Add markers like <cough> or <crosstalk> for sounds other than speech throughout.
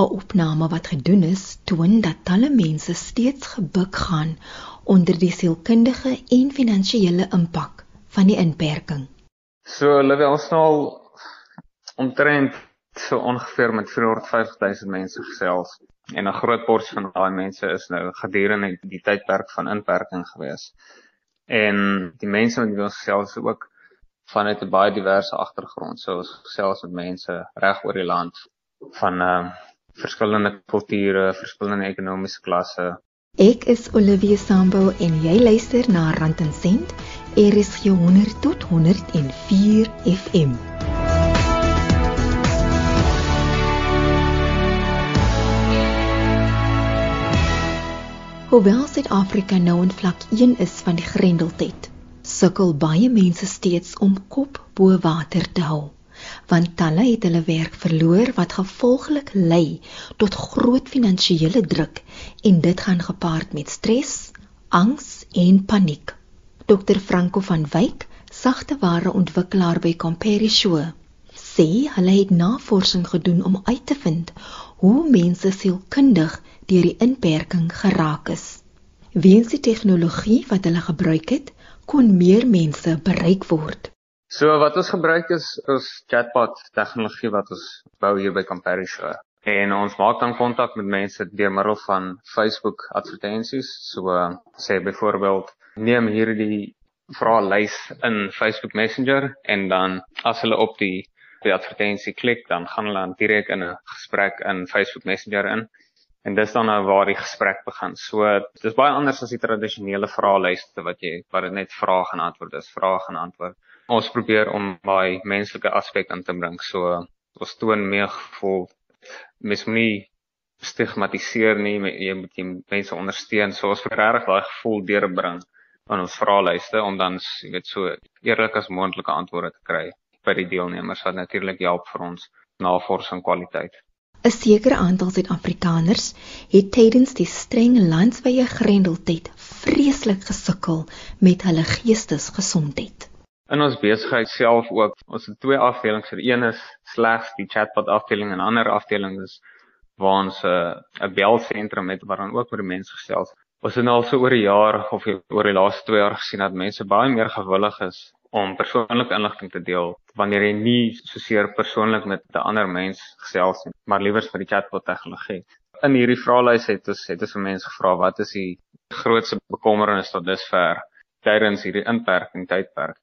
'n Opname wat gedoen is, toon dat talle mense steeds gebuk gaan onder die sielkundige en finansiële impak van die inperking. So hulle ons nou omtrent so ongeveer met 450 000 mense gesels en 'n groot porsie van daai mense is nou gedurende die tydperk van inperking gewees. En die mense wat ons gesels ook vanuit 'n baie diverse agtergrond. So ons gesels met mense reg oor die land van ehm uh, verskillende kulture, verskillende ekonomiese klasse. Ek is Olivia Sambo en jy luister na Rand en Sent, RSG 100 tot 104 FM. Hoewel Suid-Afrika nou in vlak 1 is van die Grendeltyd, sukkel baie mense steeds om kop bo water te hou want talle het hulle werk verloor wat gevolglik lei tot groot finansiële druk en dit gaan gepaard met stres, angs en paniek. Dr Franco van Wyk, sagteware ontwikkelaar by Comperishow, sê hulle het navorsing gedoen om uit te vind hoe mense sielkundig deur die inperking geraak is. Weens die tegnologie wat hulle gebruik het, kon meer mense bereik word. So wat ons gebruik is ons chatbot tegnologie wat ons bou hier by Comparison. En ons maak dan kontak met mense deur middel van Facebook advertensies. So sê byvoorbeeld neem hierdie vraelys in Facebook Messenger en dan as hulle op die die advertensie klik, dan gaan hulle dan direk in 'n gesprek in Facebook Messenger in. En dis dan nou waar die gesprek begin. So dis baie anders as die tradisionele vraelyste wat jy wat dit net vrae en antwoorde is, vrae en antwoorde ons probeer om daai menslike aspek in te bring. So ons toon meer gevoel. Mens moet nie stigmatiseer nie, jy moet die mense ondersteun. So ons probeer regtig daai gevoel deurbring aan ons vraelyste om dan, jy weet, so eerlik as moontlike antwoorde te kry by die deelnemers wat natuurlik help vir ons navorsing kwaliteit. 'n Sekere aantal Suid-Afrikaners het tydens die streng landwyse grendeltyd vreeslik gesukkel met hulle geestesgesondheid in ons besigheid self ook ons het twee afdelings. Die een is slegs die chatbot afdeling en 'n ander afdeling is waar ons 'n uh, 'n belsentrum het waar dan ook met die mense gesels. Ons het nou al so oor 'n jaar of oor die laaste 2 jaar gesien dat mense baie meer gewillig is om persoonlike inligting te deel wanneer jy nie soseer persoonlik met 'n ander mens gesels nie, maar liewer met die chatbot tegnologie. In hierdie vraelys het ons het ons vir mense gevra wat is die grootste bekommernis tot dusver tydens hierdie inperking tydperk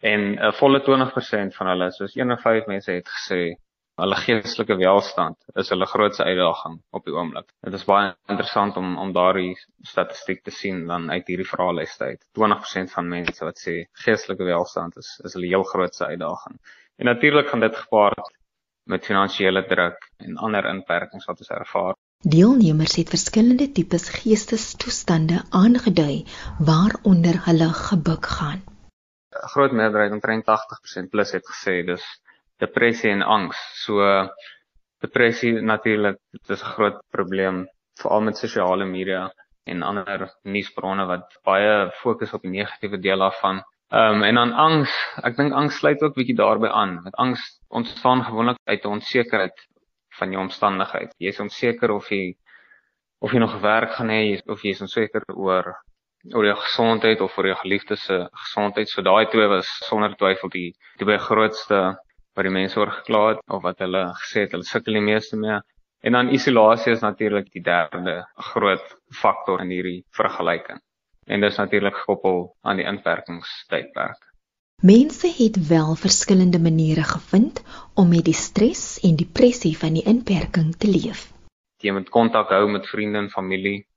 en 'n uh, volle 20% van hulle soos 1 of 5 mense het gesê hulle geestelike welstand is hulle grootste uitdaging op die oomblik. Dit is baie interessant om om daardie statistiek te sien dan uit hierdie vraelyste uit. 20% van mense wat sê geestelike welstand is is hulle heel grootste uitdaging. En natuurlik gaan dit gepaard met finansiële druk en ander inperkings wat ons ervaar. Deelnemers het verskillende tipes geestestoestande aangedui waaronder hulle gebuk gaan. 'n groot meerderheid omtrent 80% plus het gesê dis depressie en angs. So depressie natuurlik dit is 'n groot probleem veral met sosiale media en ander nuusbronne wat baie fokus op die negatiewe deel daarvan. Ehm um, en dan angs, ek dink angs sluit ook bietjie daarbey aan. Met angs ontstaan gewoonlik uit 'n onsekerheid van jou omstandigheid. Jy is onseker of jy of jy nog werk gaan hê of jy is onseker oor oor jou gesondheid of oor jou geliefdes se gesondheid. So daai twee was sonder twyfel die die twee grootste wat die mense oor gekla het of wat hulle gesê het hulle sukkel die meeste mee. En dan isolasie is natuurlik die derde groot faktor in hierdie vergelyking. En dit is natuurlik gekoppel aan die inperkingstydperk. Mense het wel verskillende maniere gevind om met die stres en depressie van die inperking te leef. Jy moet kontak hou met vriende en familie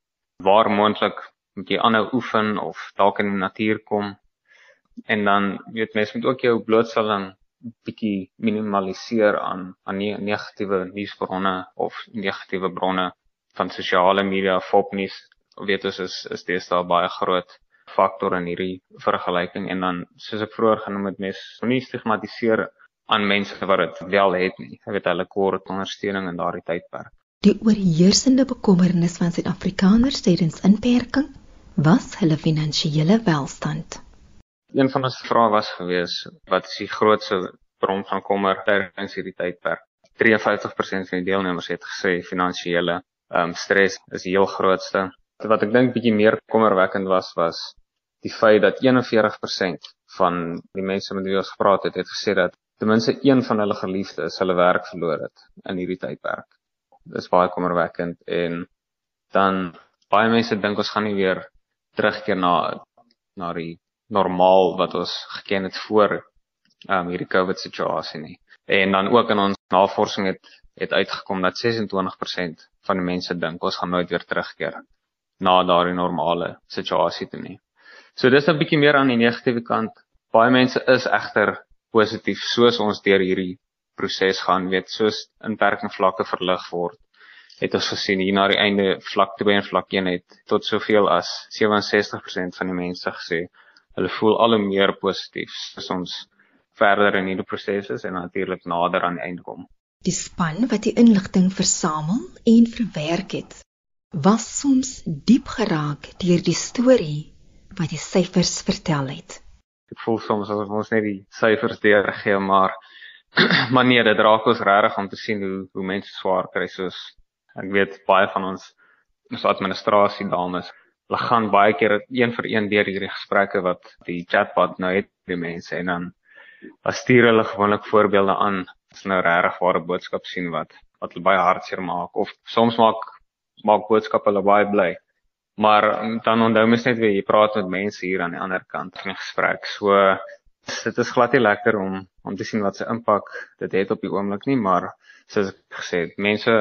waar moontlik moet jy aanhou oefen of dalk in die natuur kom. En dan weet mens moet ook jou blootstelling bietjie minimaliseer aan aan negatiewe nuusbronne of negatiewe bronne van sosiale media, fopnuus. Weet ons is is deesdae baie groot faktor in hierdie vergelyking en dan soos ek vroeër genoem het mens moenie stigmatiseer aan mense wat dit wel het nie. Jy weet hulle kort ondersteuning in daardie tydperk. Die oorheersende bekommernis van Suid-Afrikaners tydens inperking was hulle finansiële welstand. Een van ons vrae was gewees wat is die grootste bron van kommer tydens hierdie tydperk? 53% van die deelnemers het gesê finansiële ehm um, stres is die heel grootste. Wat ek dink bietjie meer kommerwekkend was was die feit dat 41% van die mense met wie ons gepraat het, het gesê dat ten minste een van hulle geliefdes hulle werk verloor het in hierdie tydperk. Dis baie kommerwekkend en dan baie mense dink ons gaan nie weer terugkeer na na die normaal wat ons geken het voor um, hierdie COVID situasie nie. En dan ook in ons navorsing het het uitgekom dat 26% van die mense dink ons gaan nooit weer terugkeer na daardie normale situasie toe nie. So dis 'n bietjie meer aan die negatiewe kant. Baie mense is egter positief soos ons deur hierdie proses gaan, weet, soos inperking vlakke verlig word. Het ons gesien hier na die einde vlak 2 en vlak 1 het tot soveel as 67% van die mense gesê hulle voel al hoe meer positief as ons verder in hierdie proses is en natuurlik nader aan die einde kom. Die span wat die inligting versamel en verwerk het, was soms diep geraak deur die storie wat die syfers vertel het. Ek voel soms asof ons net die syfers deurgee, maar <clears throat> maar nee, dit raak ons regtig om te sien hoe hoe mense swaar kry soos ek weet baie van ons ons administrasie dames hulle gaan baie keer een vir een deur hierdie gesprekke wat die chatbot nou het met die mense en dan dan stuur hulle gewoonlik voorbeelde aan as nou regtig ware boodskap sien wat wat hulle baie hartseer maak of soms maak maak boodskappe hulle baie bly. Maar dan onthou mens net weer jy praat met mense hier aan die ander kant van die gesprek. So dit is glad nie lekker om om te sien wat se impak dit het op die oomblik nie, maar soos ek gesê het, mense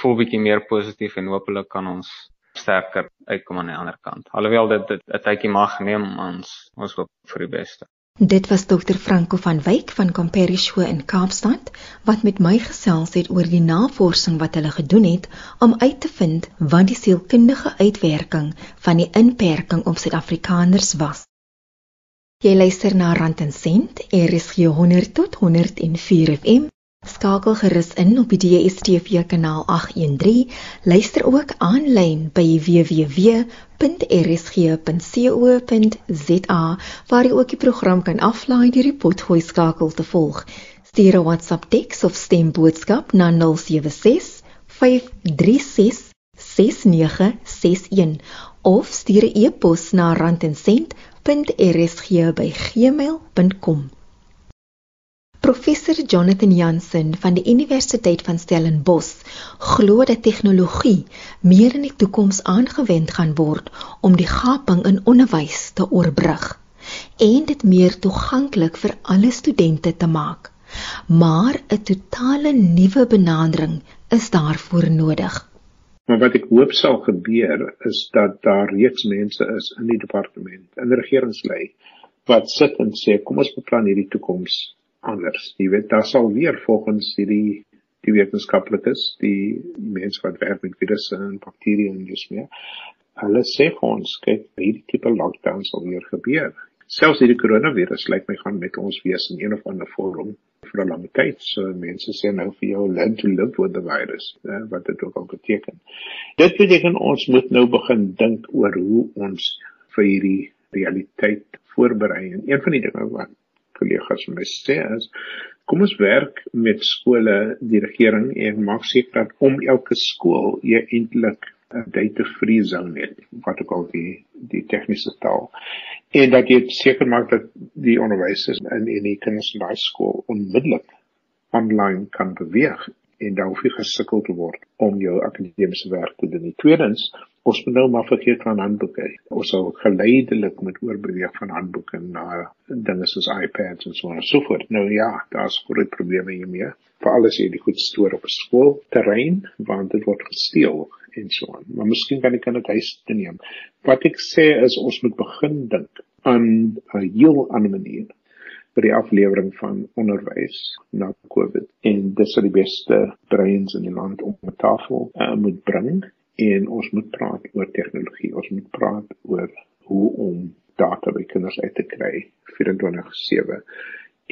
voel bietjie meer positief en hopelik kan ons sterker uitkom aan die ander kant. Alhoewel dit 'n tydjie mag neem, ons ons hoop vir die beste. Dit was dokter Franco van Wyk van Comparison in Kaapstad wat met my gesels het oor die navorsing wat hulle gedoen het om uit te vind wat die sielkundige uitwerking van die inperking op Suid-Afrikaners was. Jy luister na Rand en Sent, RSG 100 tot 104 FM Skakel gerus in op die DSTV kanaal 813. Luister ook aanlyn by www.rsg.co.za waar jy ook die program kan aflaai deur die potgooi skakel te volg. Stuur 'n WhatsApp teks of stemboodskap na 076 536 6961 of stuur 'n e-pos na randencent.rsg@gmail.com. Professor Jonathan Jansen van die Universiteit van Stellenbosch glo dat tegnologie meer in die toekoms aangewend gaan word om die gaping in onderwys te oorbrug en dit meer toeganklik vir alle studente te maak. Maar 'n totale nuwe benadering is daarvoor nodig. Maar wat ek hoop sal gebeur is dat daar reeds mense is in die departement, in die regeringslei wat sit en sê kom ons beplan hierdie toekoms anders. Jy weet, daar sal weer volgens hierdie die wetenskaplikes, die, die mense wat werk met virusse en bakterieë en dis meer. Hulle sê vir ons, kyk, hierdie tipe lockdown sal weer gebeur. Selfs hierdie koronavirus lyk my gaan met ons wees in een of ander vorm vir 'n lang tyd. So mense sê nou vir jou learn to live with the virus, eh, wat dit ook al beteken. Dit beteken ons moet nou begin dink oor hoe ons vir hierdie realiteit voorberei. En een van die dinge wat kollegas van my sê is kom ons werk met skole die regering en maak seker dat om elke skool jy eintlik 'n data free zone het wat ek al die die tegniese taal. En dat jy seker maak dat die onderwysers in in die kinders in daai skool onmiddellik online kan beweeg en dan hoef jy gesukkel te word om jou akademiese werk te doen. Tweedens, ons moet nou maar vergeet van handboeke. Ons sal geleidelik moet oorbeweeg van handboeke na dinge soos iPads en so en so voort. Nou ja, daar's groot probleme hiermee. Veral as jy die goed stoor op 'n skoolterrein want dit word gesteel en so aan. Maar miskien kan ek dit huis te neem. Wat ek sê is ons moet begin dink aan 'n heel ander manier vir die aflewering van onderwys na COVID en dis wat die beste breins in die land op 'n tafel uh, moet bring en ons moet praat oor tegnologie. Ons moet praat oor hoe om data by kinders uit te kry 24/7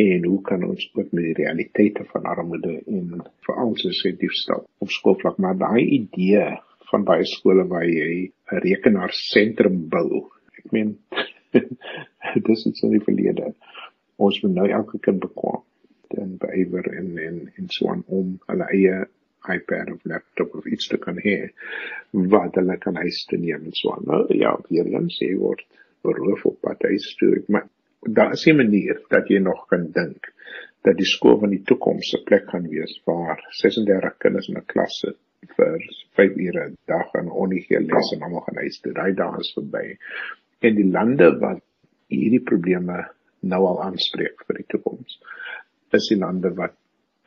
en hoe kan ons ook met die realiteite van armoede en veral sensitiefstel op skoolvlak maar daai idee van baie skole waar jy 'n rekenaarsentrum bou. Ek meen <laughs> dis iets in die verlede. Ons moet nou elke kind bekwam en beywer en en en so aan om hulle eie iPad of laptop of iets te kan hê wat hulle kan huis toe neem en so aan. Nou ja, weer eens sê word beroof op pad huis toe, maar daar is 'n manier dat jy nog kan dink dat die skool van die toekoms 'n plek gaan wees waar 36 kinders in 'n klas sit vir 5 ure 'n dag en onige les en almal gaan huis toe. Daai dae is verby. En die lande wat hierdie probleme nou al aanspreek vir die toekoms is die lande wat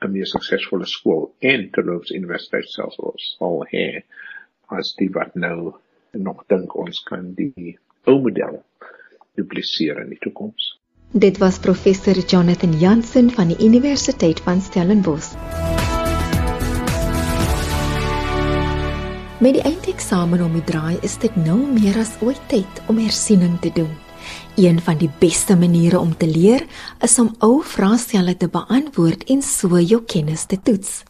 'n meer suksesvolle skool en terloops universiteit selfs sal hê as die wat nou nog dink ons kan die ou model dupliseer in die toekoms. Dit was professor Jonathan Jansen van die Universiteit van Stellenbosch. Met die eindeksamen om die draai is dit nou meer as ooit tyd om hersiening te doen. Een van die beste maniere om te leer is om ou vraestelle te beantwoord en so jou kennis te toets.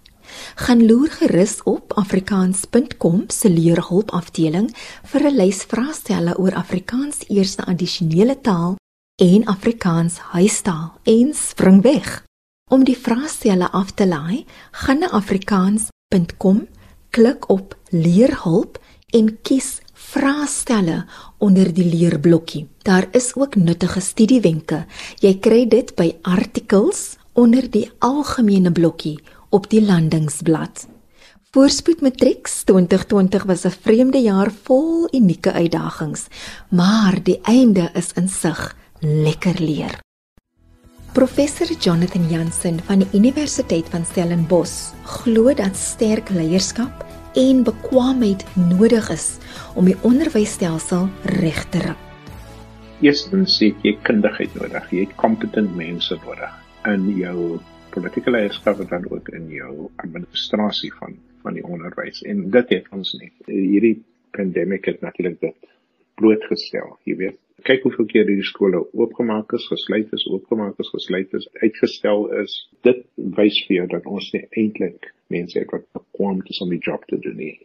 Gaan loer gerus op afrikaans.com se leerhulpafdeling vir 'n lys vraestelle oor Afrikaans eerste addisionele taal en Afrikaans huistaal en spring weg. Om die vraestelle af te laai, gaan na afrikaans.com, klik op leerhulp en kies vraestelle onder die leerblokkie. Daar is ook nuttige studiewenke. Jy kry dit by artikels onder die algemene blokkie op die landingsblad. Voorspoed Matrieks 2020 was 'n vreemde jaar vol unieke uitdagings, maar die einde is in sig. Lekker leer. Professor Jonathan Jansen van die Universiteit van Stellenbosch glo dat sterk leierskap en bekwaamheid nodig is om die onderwysstelsel reg te ry. Eerstens sê jy kundigheid nodig, jy het kompetent mense nodig in jou politieke leierskap en dan ook in jou administrasie van van die onderwys en dit het ons nie. Hierdie pandemie het natuurlik dit blootgestel, jy weet kyk hoeveel keer hierdie skole oopgemaak is, gesluit is, oopgemaak is, gesluit is, uitgestel is. Dit wys vir jou dat ons nie eintlik mense het wat bekwam is om die job te doen nie.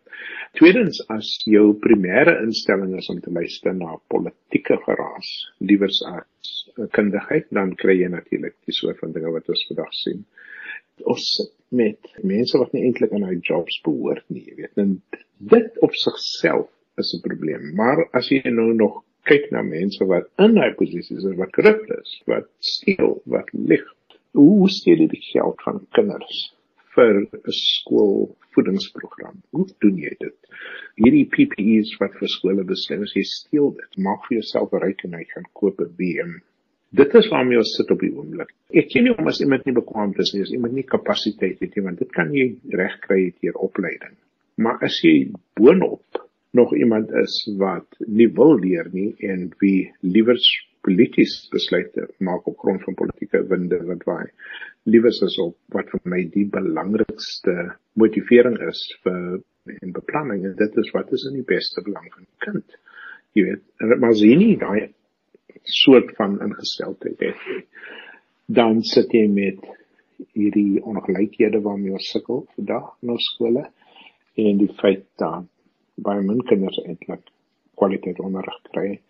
Tweedens, as jou primêre instelling is om te luister na politieke geraas, liewers as kundigheid, dan kry jy natuurlik die soort van dinge wat ons vandag sien. Ons met mense wat nie eintlik aan hulle jobs behoort nie, jy weet. En dit op sigself is 'n probleem. Maar as jy nou nog kyk na mense wat in daai posisies is wat korrup is, wat steel, wat lieg. Hoe steel jy die geld van kinders vir 'n skoolvoedingsprogram? Hoe doen jy dit? Hierdie PPE's wat vir skole bestem is, jy steel dit. Maak vir jouself 'n rekening gaan koop 'n BM. Dit is waarmee ons sit op die oomblik. Ek sien nie om as iemand nie bekwam is nie, as iemand nie kapasiteit het nie, want dit kan jy regkry deur opleiding. Maar as jy boonop nog iemand is wat nie wil leer nie en wie liewer polities besluite maak op grond van politieke winde wat waai. Liewers is op wat vir my die belangrikste motivering is vir en beplanning en dit is wat is in die beste belang van die kind. Jy weet, maar as jy nie daai soort van ingesteldheid het dan sit jy met hierdie ongelykhede waarmee ons sukkel vandag in ons skole en die feit dat baie min kinders eintlik kwaliteit onderrig kry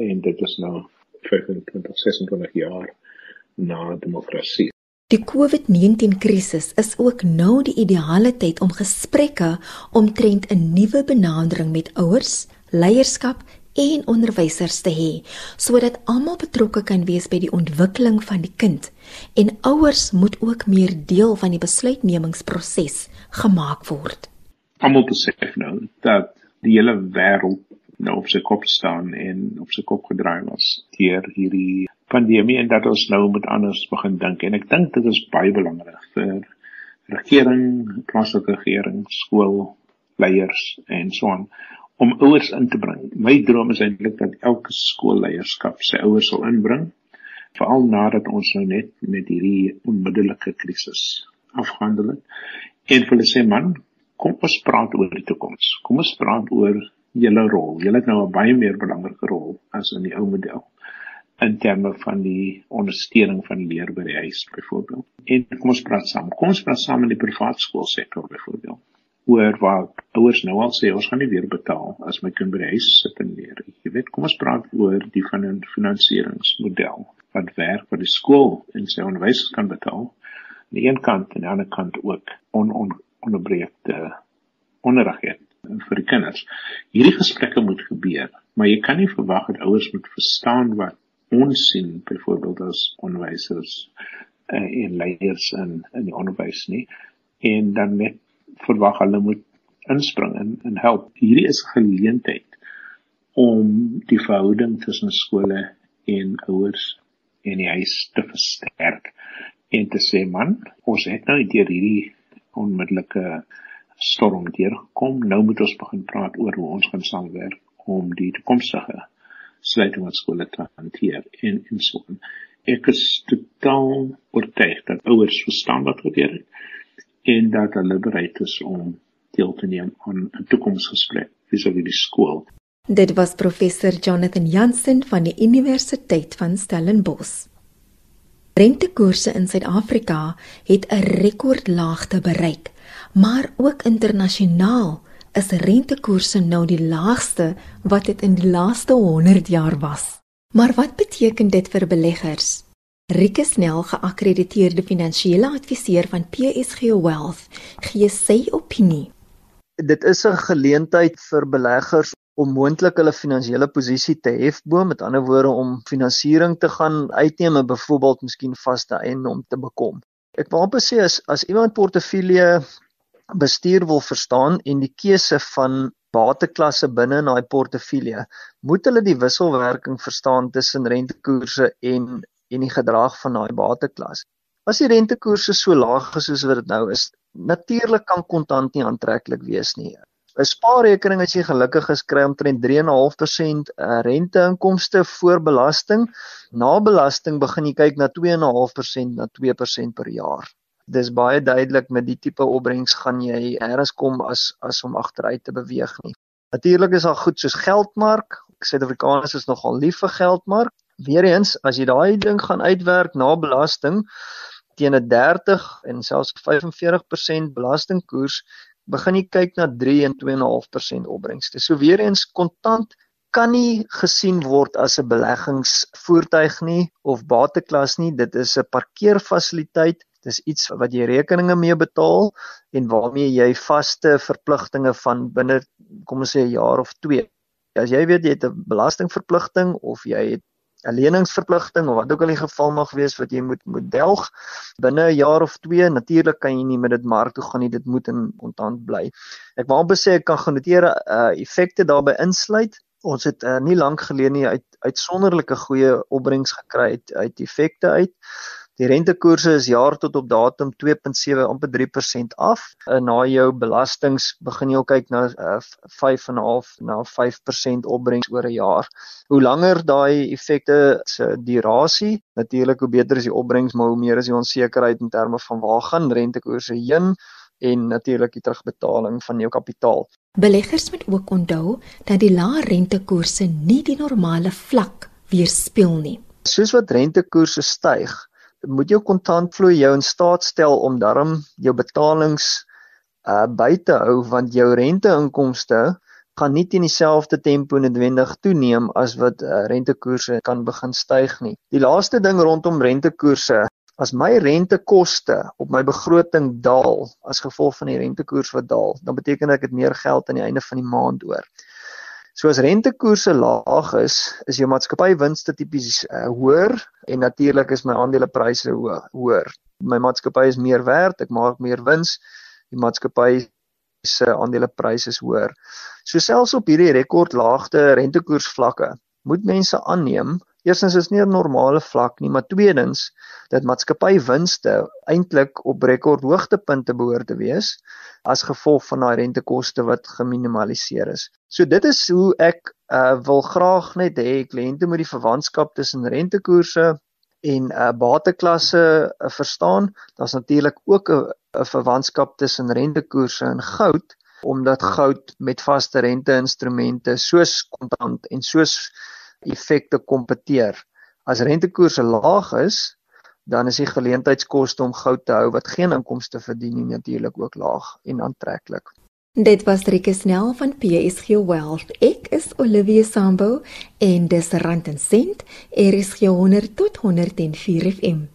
en dit is nou 25 26 jaar na demokrasie. Die COVID-19 krisis is ook nou die ideale tyd om gesprekke omtrent 'n nuwe benadering met ouers, leierskap en onderwysers te hê sodat almal betrokke kan wees by die ontwikkeling van die kind en ouers moet ook meer deel van die besluitnemingsproses gemaak word almal besef nou dat die hele wêreld nou op sy kop staan en op sy kop gedraai was deur hierdie pandemie en dat ons nou met anders begin dink en ek dink dit is baie belangrik vir regering, plaaslike regering, skoolleiers en so aan om ouers in te bring. My droom is eintlik dat elke skoolleierskap sy ouers sal inbring veral nadat ons nou net met hierdie onmiddellike krisis afgehandel het en hulle sê man kom ons praat oor die toekoms. Kom ons praat oor julle rol. Julle het nou 'n baie meer belangrike rol as in die ou model in terme van die ondersteuning van leer by die huis byvoorbeeld. En kom ons praat saam. Kom ons praat saam in die privaat skoolsektor byvoorbeeld. Oor waar ouers nou al sê ons gaan nie weer betaal as my kind by die huis sit en leer. Jy weet, kom ons praat oor die van 'n finansieringsmodel wat werk vir die skool en sy onderwysers kan betaal aan die een kant en aan die ander kant ook on, on onderbreekte onderrig het vir die kinders. Hierdie gesprekke moet gebeur, maar jy kan nie verwag dat ouers moet verstaan wat ons sien byvoorbeeld as onderwysers uh, en leiers in in die onderwys nie en dan net verwag hulle moet inspring en en help. Hierdie is 'n geleentheid om die verhouding tussen skole en ouers en die huis te versterk en te sê man, ons het nou deur hierdie onmiddellike storm deurgekom. Nou moet ons begin praat oor hoe ons gaan saamwerk om die toekomstige sluiting van skole te hanteer en en so on. Ek is totaal oortuig dat ouers verstaan wat gebeur het en dat hulle bereid is om deel te neem aan 'n toekomsgesprek vis-à-vis die skool. Dit was professor Jonathan Jansen van die Universiteit van Stellenbosch. Rentekoerse in Suid-Afrika het 'n rekordlaagte bereik, maar ook internasionaal is rentekoerse nou die laagste wat dit in die laaste 100 jaar was. Maar wat beteken dit vir beleggers? Rike Snell, geakkrediteerde finansiële adviseur van PSG Wealth, gee sy opinie. Dit is 'n geleentheid vir beleggers om moontlik hulle finansiële posisie te hefboom, met ander woorde om finansiering te gaan uitneem en byvoorbeeld miskien vaste eiendom te bekom. Ek wil amper sê as as iemand portefeulje bestuur wil verstaan en die keuse van bateklasse binne in daai portefeulje, moet hulle die wisselwerking verstaan tussen rentekoerse en en die gedrag van daai bateklas. As die rentekoerse so laag is soos wat dit nou is, natuurlik kan kontant nie aantreklik wees nie. 'n Spaarrekening as jy gelukkig is kry omtrent 3.5% eh, renteinkomste voor belasting. Na belasting begin jy kyk na 2.5% na 2% per jaar dis baie duidelik met die tipe opbrengs gaan jy eers kom as as om agteruit te beweeg nie. Natuurlik is daar goed soos geldmark. Suid-Afrikaners is nogal lief vir geldmark. Weereens, as jy daai ding gaan uitwerk na belasting teen 'n 30 en selfs 45% belastingkoers, begin jy kyk na 3 en 2.5% opbrengste. So weereens kontant kan nie gesien word as 'n beleggingsvoertuig nie of bateklas nie. Dit is 'n parkeerfasiliteit Dis iets wat jy rekeninge mee betaal en waarmee jy vaste verpligtinge van binne kom ons sê 'n jaar of 2. As jy weet jy het 'n belastingverpligting of jy het 'n leningsverpligting of wat ook al die geval mag wees wat jy moet moet delg binne 'n jaar of 2, natuurlik kan jy nie met dit mark toe gaan nie, dit moet in kontant bly. Ek wou amper sê ek kan genoteer uh effekte daarbey insluit. Ons het uh, nie lank gelede nie uit uitsonderlike goeie opbrengs gekry uit uit effekte uit. Die rentekoerse is jaar tot op datum 2.7 amper 3% af. En na jou belastings begin jy al kyk na uh, 5.5 na 5% opbrengs oor 'n jaar. Hoe langer daai effekte se durasie, natuurlik hoe beter is die opbrengs, maar hoe meer is die onsekerheid in terme van waar gaan rentekoerse heen en natuurlik die terugbetaling van jou kapitaal. Beleggers moet ook onthou dat die lae rentekoerse nie die normale vlak weerspieël nie. Soos wat rentekoerse styg, moet jou kontantvloei jou in staat stel om darm jou betalings uh by te hou want jou renteinkomste gaan nie teen dieselfde tempo noodwendig toeneem as wat uh, rentekoerse kan begin styg nie. Die laaste ding rondom rentekoerse, as my rentekoste op my begroting daal as gevolg van die rentekoers wat daal, dan beteken dit ek het meer geld aan die einde van die maand oor. So as rentekoerse laag is, is jou maatskappywinste tipies uh, hoër en natuurlik is my aandelepryse ho hoër. My maatskappy is meer werd, ek maak meer wins. Die maatskappy se aandelepryse is hoër. So selfs op hierdie rekordlaagte rentekoersvlakke moet mense aanneem Eerstens is nie 'n normale vlak nie, maar tweedens dat maatskappywinste eintlik op rekordhoogtepunte behoort te wees as gevolg van daai rentekoste wat geminimaliseer is. So dit is hoe ek uh, wil graag net hê kliënte moet die verwantskap tussen rentekoerse en uh, bateklasse uh, verstaan. Daar's natuurlik ook 'n verwantskap tussen rentekoerse en goud omdat goud met vaste renteinstrumente soos kontant en soos effekte kompeteer. As rentekoerse laag is, dan is die geleentheidskoste om goud te hou wat geen inkomste verdien nie natuurlik ook laag en aantreklik. Dit was Rike Snell van PSG Wealth. Ek is Olivia Sambo en dis Rand en Sent, RSG 100 tot 104 FM.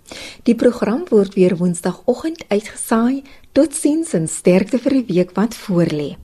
Die program word weer Woensdagoggend uitgesaai. Totsiens en sterkte vir die week wat voorlê.